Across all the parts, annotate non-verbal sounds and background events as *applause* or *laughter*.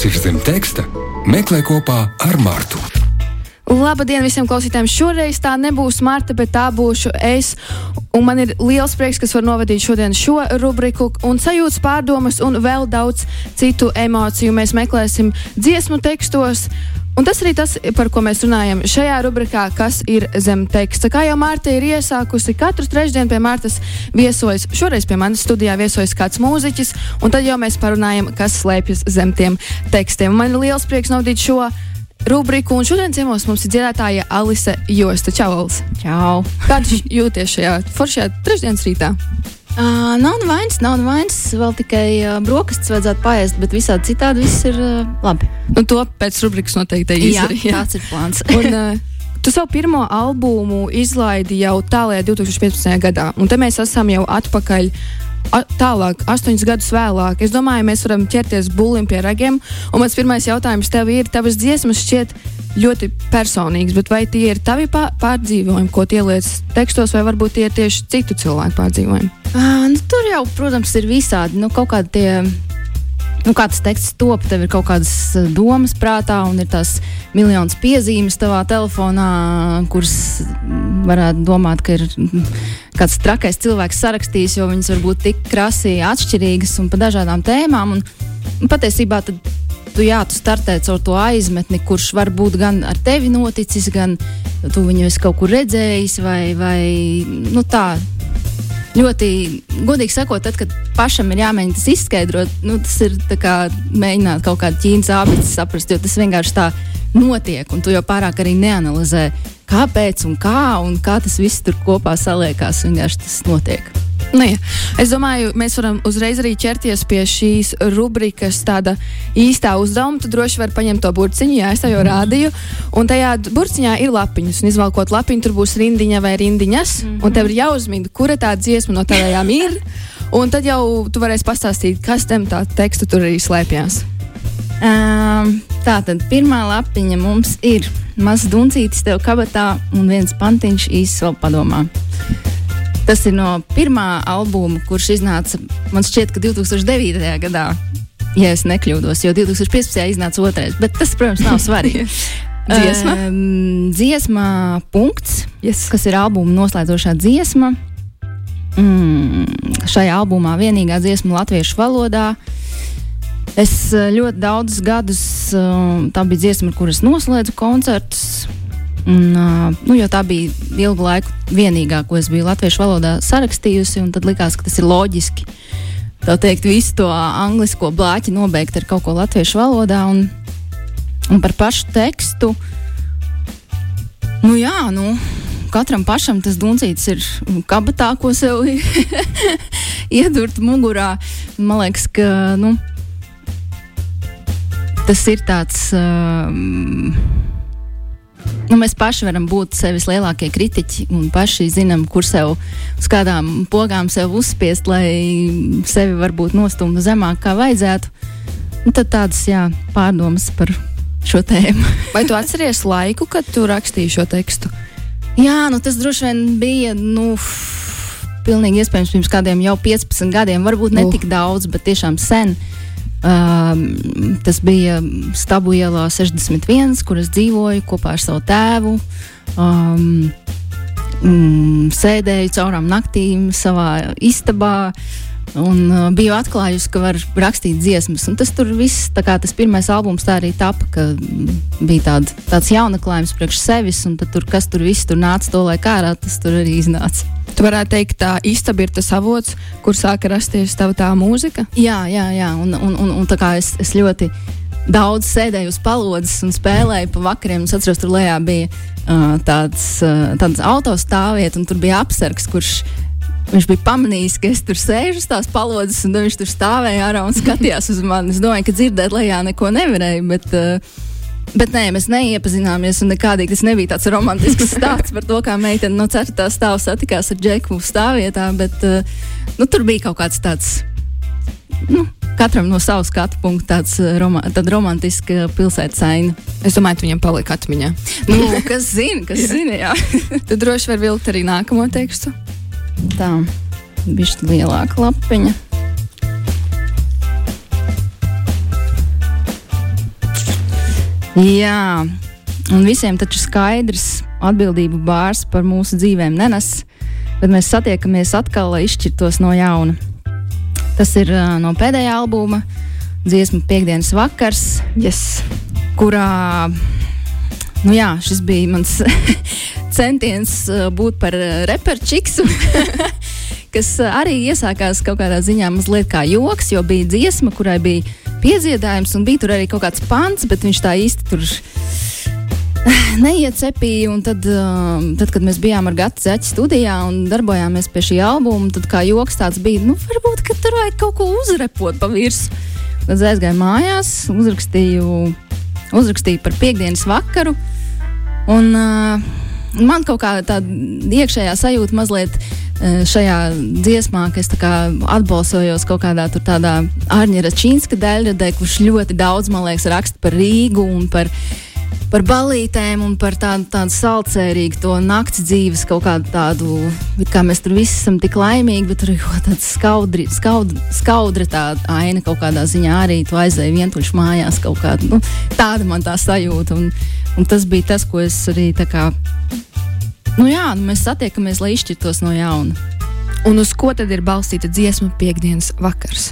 kas ir zem teksta, meklē kopā ar Mārtu. Labdien visiem klausītājiem! Šoreiz tā nebūs Marta, bet tā būšu es. Un man ir liels prieks, kas var novadīt šodien šo rubriku, un sajūtas, pārdomas un vēl daudz citu emociju mēs meklēsim dziesmu tekstos. Un tas arī tas, par ko mēs runājam šajā rubrikā, kas ir zem teksta. Kā jau Mārta ir iesākusi, katru trešdienu pie Mārtas viesojas, šoreiz pie manis studijā viesojas kāds mūziķis, un tad jau mēs parunājam, kas slēpjas zem tiem tekstiem. Man ir liels prieks novadīt šo rubriku, un šodien ciemos mums ir dziedātāja Alise Josta. Čau, Alise! Čau! Kā tu jūties šajā foršajā trešdienas rītā? Uh, nav vainas, nav vainas. Vēl tikai uh, brokastis vajadzētu paēst, bet visādi citādi viss ir uh, labi. Nu, to pēc rubrikas noteikti izdarīs. Jā, *laughs* tāds ir plāns. *laughs* un, uh, Tu savu pirmo albumu izlaidi jau tālākajā 2015. gadā, un te mēs esam jau atpakaļ tālāk, astoņus gadus vēlāk, es domāju, mēs varam ķerties bulim pie ragiem. Un mans pirmais jautājums tev ir, tavas dziesmas šķiet ļoti personīgas, bet vai tie ir tavi pārdzīvojumi, ko ieliec tekstos, vai varbūt tie ir tieši citu cilvēku pārdzīvojumi? Uh, nu, tur jau, protams, ir visādi. Nu, kaut kādi tie nu, kā tas teksts top, tev ir kaut kādas eh, domas prātā, un ir tās miljonas piezīmes tavā telefonā, kuras varētu domāt, ka ir kāds trakais cilvēks sarakstījis, jo viņas var būt tik krasi atšķirīgas un pa dažādām tēmām. Un, un patiesībā tad, tu, jā, tu startē caur to aizmetni, kurš var būt gan ar tevi noticis, gan tu viņu esi kaut kur redzējis, vai, vai nu, tā ļoti, godīgi sakot, tad, kad pašam ir jāmēģina tas izskaidrot, nu, tas ir kā mēģināt kaut kādu ķīnas ābektu saprast, jo tas vienkārši tā notiek, un tu jau pārāk arī neanalizē, kāpēc un kā, un kā tas viss tur kopā saliekās. Vienkārši tas notiek. Nu, ja. Es domāju, mēs varam uzreiz arī ķerties pie šīs rubrikas tāda īstā uzdevuma. Tu droši vari paņemt to burciņu, jā, es tev jau rādīju. Un tajā burciņā ir lapiņas. Un izvalkot lapiņu, tur būs rindiņa vai rindiņas. Mm -hmm. Un tev ir jāuzmina, kura tā dziesma no tādām ir. Un tad jau tu varēsi pastāstīt, kas tam tā teksta tur arī slēpjas. Um, tā tad pirmā lapiņa mums ir mazs duncītis tev kabatā un viens pantiņš īsts vēl padomā. Tas ir no pirmā albuma, kurš iznāca man šķiet, ka 2009. gadā, ja es nekļūdos, jo 2015. iznāca otrais. Bet tas, protams, nav *laughs* svarīgi. dziesma? Um, dziesma punkts, yes. kas ir albuma noslēdzošā dziesma. Mm, šajā albumā vienīgā dziesma latviešu valodā. Es eh, ļoti daudzus gadus, uh, tā bija dziesma, ar kuras noslēdzu koncertus. Un, uh, nu, tā bija ilgu laiku vienīgā, ko es biju latviešu valodā sarakstījusi, tad likās, ka tas ir loģiski. Tā teikt, visu to anglisko blāķi nobeigt ar kaut ko latviešu valodā. Un, un par pašu tekstu. Nu, jā, nu, katram pašam tas duncīts ir kabatā, ko sev *laughs* iedurt mugurā. Man liekas, ka nu, tas ir tāds. Um, nu, mēs paši varam būt sevis lielākie kritiķi un paši zinām, kur sev uz kādām pogām sev uzspiest, lai sevi varbūt nostumtu zemāk, kā vajadzētu. Un tad tādas jā, pārdomas par šo tēmu. *laughs* Vai tu atceries laiku, kad tu rakstīji šo tekstu? Jā, nu, tas droši vien bija. Nu, Pilnīgi iespējams, pirms kādiem jau 15 gadiem, varbūt ne uh. tik daudz, bet tiešām sen. Uh, Um, tas bija Stabu ielā 61, kur es dzīvoju kopā ar savu tēvu. Um, mm, sēdēju caurām naktīm savā istabā. Un uh, biju atklājusi, ka var rakstīt dziesmas. Un tas tur viss, kā tas pirmais albums, tā arī tapa, ka bija tād, tāds jaunaklājums priekš sevis, un tur, kas tur viss tur nāca to laikā ārā, tas tur arī iznāca. Tu varētu teikt, ka istaba ir tas avots, kur sāka rasties tava tā mūzika. Jā, jā, jā. Un, un, un, un tā kā es, es ļoti daudz sēdēju uz palodzes un spēlēju pa vakariem. Es atceros, tur lejā bija uh, tāds, uh, tāds autostāvvieta, un tur bija apsargs, kurš Viņš bija pamanījis, ka es tur sēžu tās palodzes, un viņš tur stāvēja ārā un skatījās uz mani. Es domāju, ka dzirdēt lejā neko nevarēju. Bet, uh, Bet nē, mēs neiepazināmies, un nekādīgi tas nebija tāds romantisks *laughs* stāsts par to, kā meitene no 4. stāva satikās ar džeku stāvvietā. Bet uh, nu, tur bija kaut kāds tāds. Nu, katram no savas skatu punkta tāds eh, roma, romantiska pilsētas aina. Es domāju, ka viņam palika atmiņā. nu, kas zina, kas zina, jā. *laughs* Tad droši var vilkt arī nākamo tekstu. Tā, bišķi lielāka lapiņa. Jā, un visiem taču skaidrs atbildību bārs par mūsu dzīvēm nenes, bet mēs satiekamies atkal, lai izšķirtos no jauna. Tas ir uh, no pēdējā albuma, dziesmu piekdienas vakars, yes. kurā nu jā, šis bija mans *laughs* centiens uh, būt par uh, reperčiksu. *laughs* kas arī iesākās kaut kādā ziņā mazliet kā joks, jo bija dziesma, kurai bija piedziedājums, un bija tur arī kaut kāds pants, bet viņš tā īsti tur *sighs* neiecepīja. Tad, tad, kad mēs bijām ar Gatu Zeķu studijā un darbojāmies pie šī albuma, tad kā joks tāds bija, nu, varbūt, ka tur vajag kaut ko uzrepot pa virsmu. Tad aizgāju mājās, uzrakstīju, uzrakstīju par piekdienas vakaru. Un, uh, man kaut kā tāda iekšējā sajūta mazliet Eh, šajā dziesmā, ka es atbalsojos kaut kādā tādā Arņģera Čīnska daļradē, kurš ļoti daudz, man liekas, raksta par Rīgu un par, par balītēm un par tādu, tādu salcērīgu to nakts dzīves kaut kādu tādu, kā mēs tur visi esam tik laimīgi, bet tur ir kaut tāda skaudri, skaudra, skaudra tā aina kaut kādā ziņā arī tu aizēji vientuļš mājās kaut kāda, nu, tāda man tā sajūta. Un, un tas bija tas, ko es arī tā kā Nu jā, nu mēs satiekamies, lai izšķirtos no jauna. Un uz ko tad ir balstīta dziesma piekdienas vakars?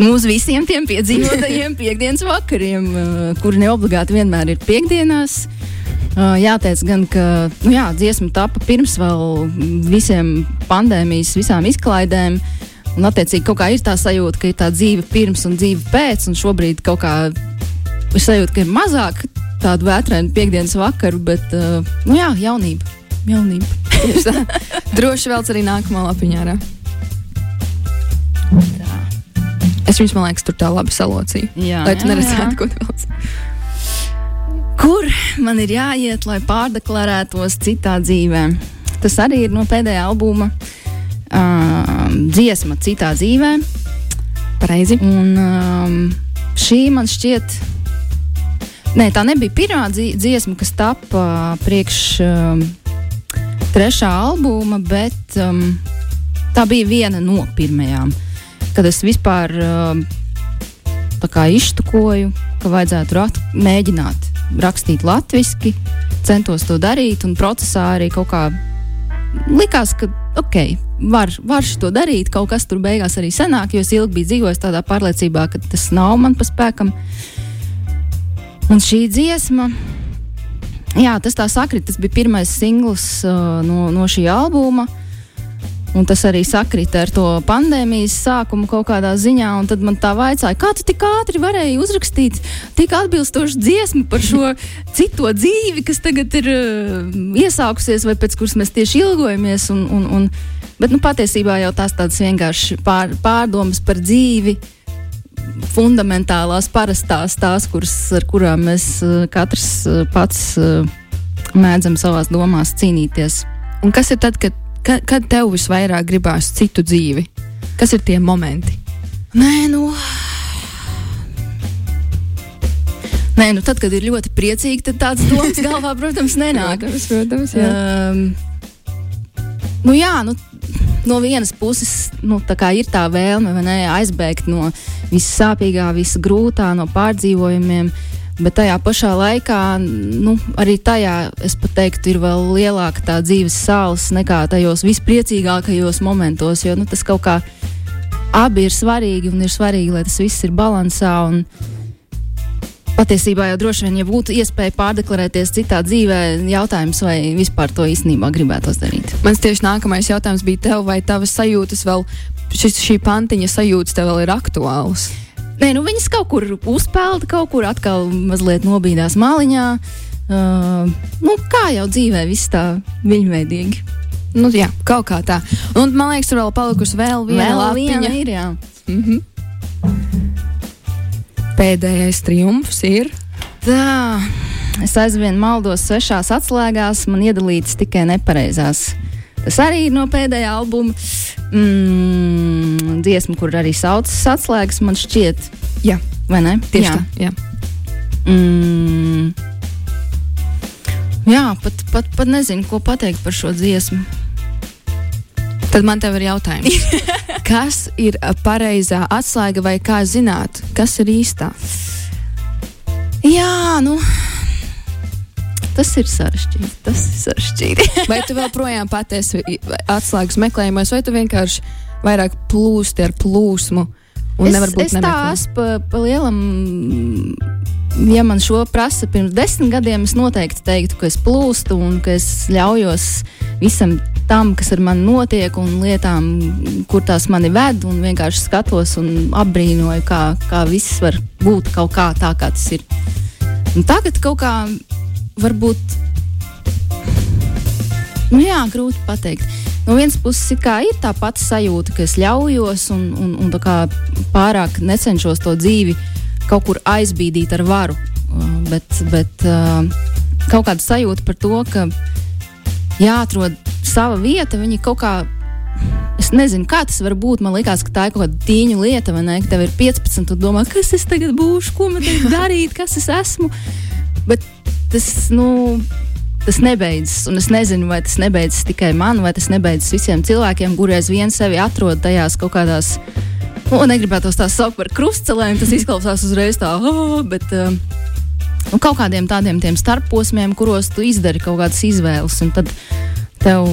Nu, uz visiem tiem piedzīvotajiem *laughs* piekdienas vakariem, uh, kuri neobligāti vienmēr ir piekdienās. Uh, jāteic gan, ka nu jā, dziesma tapa pirms vēl visiem pandēmijas, visām izklaidēm. Un, attiecīgi, kaut kā ir tā sajūta, ka ir tā dzīve pirms un dzīve pēc, un šobrīd kaut kā sajūta, ka ir mazāk tādu vētrainu piekdienas vakaru, bet uh, nu jā, jaunība jaunība. *laughs* Droši vēl arī nākamā lapiņā. Tā. Es viņus, man liekas, tur tā labi salocīju. Jā, lai tu neredzētu, ko tu vēl. Kur man ir jāiet, lai pārdeklarētos citā dzīvē? Tas arī ir no pēdējā albuma uh, dziesma, citā dzīvē. Pareizi. Un um, šī man šķiet, Nē, tā nebija pirmā dziesma, kas tappa priekš um, trešā albuma, bet um, tā bija viena no pirmajām, kad es vispār um, iztukoju, ka vajadzētu rat, mēģināt rakstīt latviešu, centos to darīt, un procesā arī kaut kā likās, ka ok, var, var to darīt, kaut kas tur beigās arī sanāk, jo es ilgi biju dzīvojis tādā pārliecībā, ka tas nav man pa spēkam. Un šī dziesma jā, tas tā sakrit. Tas bija pirmais singls uh, no, no šī albuma. Un tas arī sakrita ar to pandēmijas sākumu kaut kādā ziņā. Tad man tā vaicāja, kā tu tik ātri varēji uzrakstīt tik atbilstošu dziesmu par šo *laughs* cito dzīvi, kas tagad ir uh, iesākusies, vai pēc kuras mēs tieši ilgojamies. Un, un, un, bet nu, patiesībā jau tās tādas vienkārši pār, pārdomas par dzīvi. Fundamentālās, parastās, tās, kuras, ar kurām mēs eh, katrs eh, pats eh, mēdzam savās domās cīnīties. Un kas ir tad, kad, kad, kad tev visvairāk gribās citu dzīvi? Kas ir tie momenti? Nē, nu. Nē, nu tad, kad ir ļoti priecīgi, tad tāds domas galvā, protams, *laughs* nenāk. protams, protams, jā. Um, nu, jā, nu, no vienas puses nu, tā ir tā vēlme ne, aizbēgt no visas sāpīgā, visas grūtā, no pārdzīvojumiem. Bet tajā pašā laikā, nu, arī tajā, es teiktu, ir vēl lielāka tā dzīves sāls nekā tajos vispriecīgākajos momentos. Jo nu, tas kaut kā abi ir svarīgi un ir svarīgi, lai tas viss ir balansā. Patiesībā jau droši vien, ja būtu iespēja pārdeklarēties citā dzīvē, jautājums, vai vispār to īstenībā gribētos darīt. Mans tieši nākamais jautājums bija tev, vai tavas sajūtas vēl, šis, šī pantiņa sajūtas tev vēl ir aktuālas? Nē, nu viņas kaut kur uzpeld, kaut kur atkal mazliet nobīdās māliņā. Uh, nu, kā jau dzīvē, viss tā viņveidīgi. Nu, jā, kaut kā tā. Un man liekas, tur vēl palikusi vēl viena vēl. Viena ir, jā. Mm -hmm pēdējais triumfs ir? Tā, es aizvien maldos svešās atslēgās, man iedalīts tikai nepareizās. Tas arī ir no pēdējā albuma. Mm, dziesma, kur arī saucas atslēgas, man šķiet. Jā, vai ne? Tieši jā. tā. Jā. Mm, jā, pat, pat, pat nezinu, ko pateikt par šo dziesmu. Tad man te ir jautājums. *laughs* kas ir pareizā atslēga vai kā zināt, kas ir īstā? Jā, nu. tas ir sarežģīti. Tas ir sarežģīti. *laughs* vai tu joprojām patiesi atslēgas meklējumos, vai tu vienkārši vairāk plūsti ar plūsmu? Es, es tā esmu pa, pa lielam ja man šo prasa pirms desmit gadiem, es noteikti teiktu, ka es plūstu un ka es ļaujos visam tam, kas ar mani notiek, un lietām, kur tās mani ved, un vienkārši skatos un apbrīnoju, kā, kā viss var būt kaut kā tā, kā tas ir. Un tagad kaut kā varbūt. Nu jā, grūti pateikt. No vienas puses, ir tā pati sajūta, ka es ļaujos un, un, un pārāk necenšos to dzīvi kaut kur aizbīdīt ar varu. Uh, bet, bet uh, kaut kāda sajūta par to, ka jāatrod sava vieta, viņi kaut kā. Es nezinu, kā tas var būt. Man liekas, ka tā ir kaut kāda tīņa lieta, vai ne? Ka tev ir 15, un tu domā, kas es tagad būšu, ko man tagad darīt, kas es esmu. Bet tas, nu, tas nebeidzas. Un es nezinu, vai tas nebeidzas tikai man, vai tas nebeidzas visiem cilvēkiem, kuri aizvien sevi atrod tajās kaut kādās Nu, negribētu tās saukt par krustcelēm, tas izklausās uzreiz tā, oh, bet uh, nu, kaut kādiem tādiem starposmiem, kuros tu izdari kaut kādas izvēles, un tad tev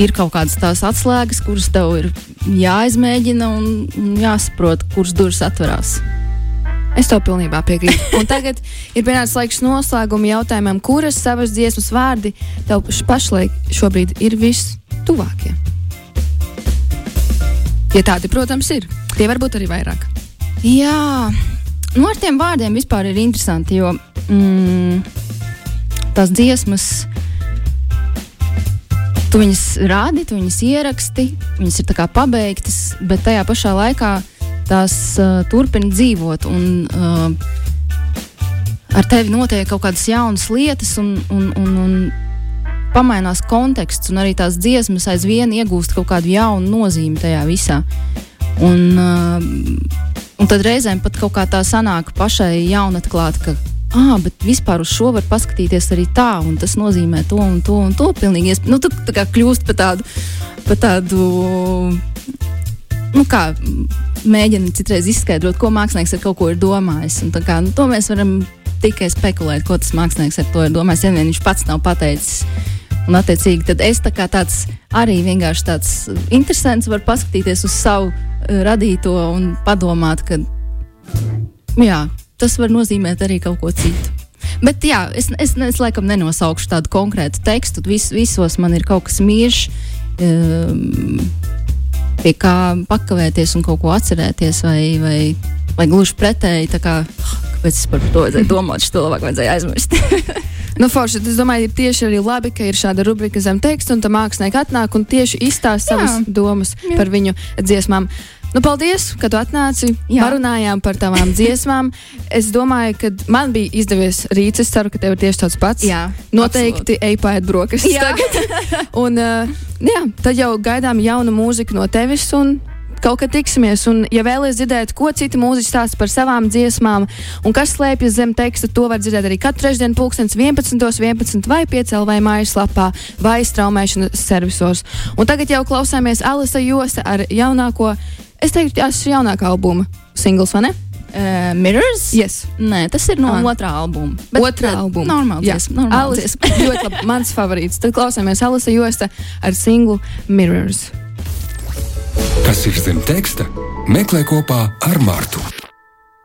ir kaut kādas tās atslēgas, kuras tev ir jāizmēģina un jāsaprot, kuras durvis atverās. Es tev pilnībā piekrītu. Un tagad ir pienācis laiks noslēguma jautājumam, kuras savas dziesmas vārdi tev pašlaik šobrīd ir vistuvākie? Ja tādi, protams, ir. Tie var būt arī vairāk. Jā, nu ar tiem vārdiem vispār ir interesanti, jo mm, tās dziesmas. Tu viņas rādi, tu viņas ieraksti, viņas ir pabeigtas, bet tajā pašā laikā tās uh, turpina dzīvot. Un, uh, ar tevi notiek kaut kādas jaunas lietas, un, un, un, un pamainās konteksts, un arī tās dziesmas aizvien iegūst kaut kādu jaunu nozīmi tajā visā. Un, uh, un tad reizēm pat kaut kā tā sanāk pašai jaunatklāt, ka ah, bet vispār uz šo var paskatīties arī tā, un tas nozīmē to un to un to. Pilnīgi, nu, tu tā kā kļūst par tādu, pa tādu nu, kā mēģina citreiz izskaidrot, ko mākslinieks ar kaut ko ir domājis. Un, kā, nu, to mēs varam tikai spekulēt, ko tas mākslinieks ar to ir domājis, ja vien viņš pats nav pateicis. Un, attiecīgi, tad es tā kā tāds arī vienkārši tāds interesants, varu paskatīties uz savu uh, radīto un padomāt, ka jā, tas var nozīmēt arī kaut ko citu. Bet jā, es, es, es laikam nenosaukšu tādu konkrētu tekstu. Vis, visos man ir kaut kas mīļš, um, pie kā pakavēties un kaut ko atcerēties, vai, vai, vai gluži pretēji. Kā, kāpēc es par to vajadzēju domāt, šo labāk vajadzēja aizmirst. *laughs* Nu, forši, es domāju, ir tieši arī labi, ka ir šāda rubrika zem teksta, un tā mākslinieki atnāk un tieši izstāsta savas domas Jā. par viņu dziesmām. Nu, paldies, ka tu atnāci. Jā. Parunājām par tavām *laughs* dziesmām. Es domāju, ka man bija izdevies rīts. Es ceru, ka tev ir tieši tāds pats. Jā, noteikti ej pēc brokastis. *laughs* un uh, jā, tad jau gaidām jaunu mūziku no tevis. Un kaut kad tiksimies. Un, ja vēlaties dzirdēt, ko citi mūziķi stāsta par savām dziesmām un kas slēpjas zem teksta, to var dzirdēt arī katru trešdienu, pulkstenis 11. 11 vai 5 vai mājaslapā vai straumēšanas servisos. Un tagad jau klausāmies Alisa Josta ar jaunāko, es teiktu, tas ir jaunākā albuma singls, vai ne? Uh, mirrors? Yes. Nē, tas ir no ah. otrā albuma. Bet, otrā albuma. Normāls. Jā, normāls. *laughs* ļoti labi. Mans favorīts. Tad klausāmies Alisa Josta ar singlu Mirrors. Kas ir zem teksta? Meklē kopā ar Mārtu.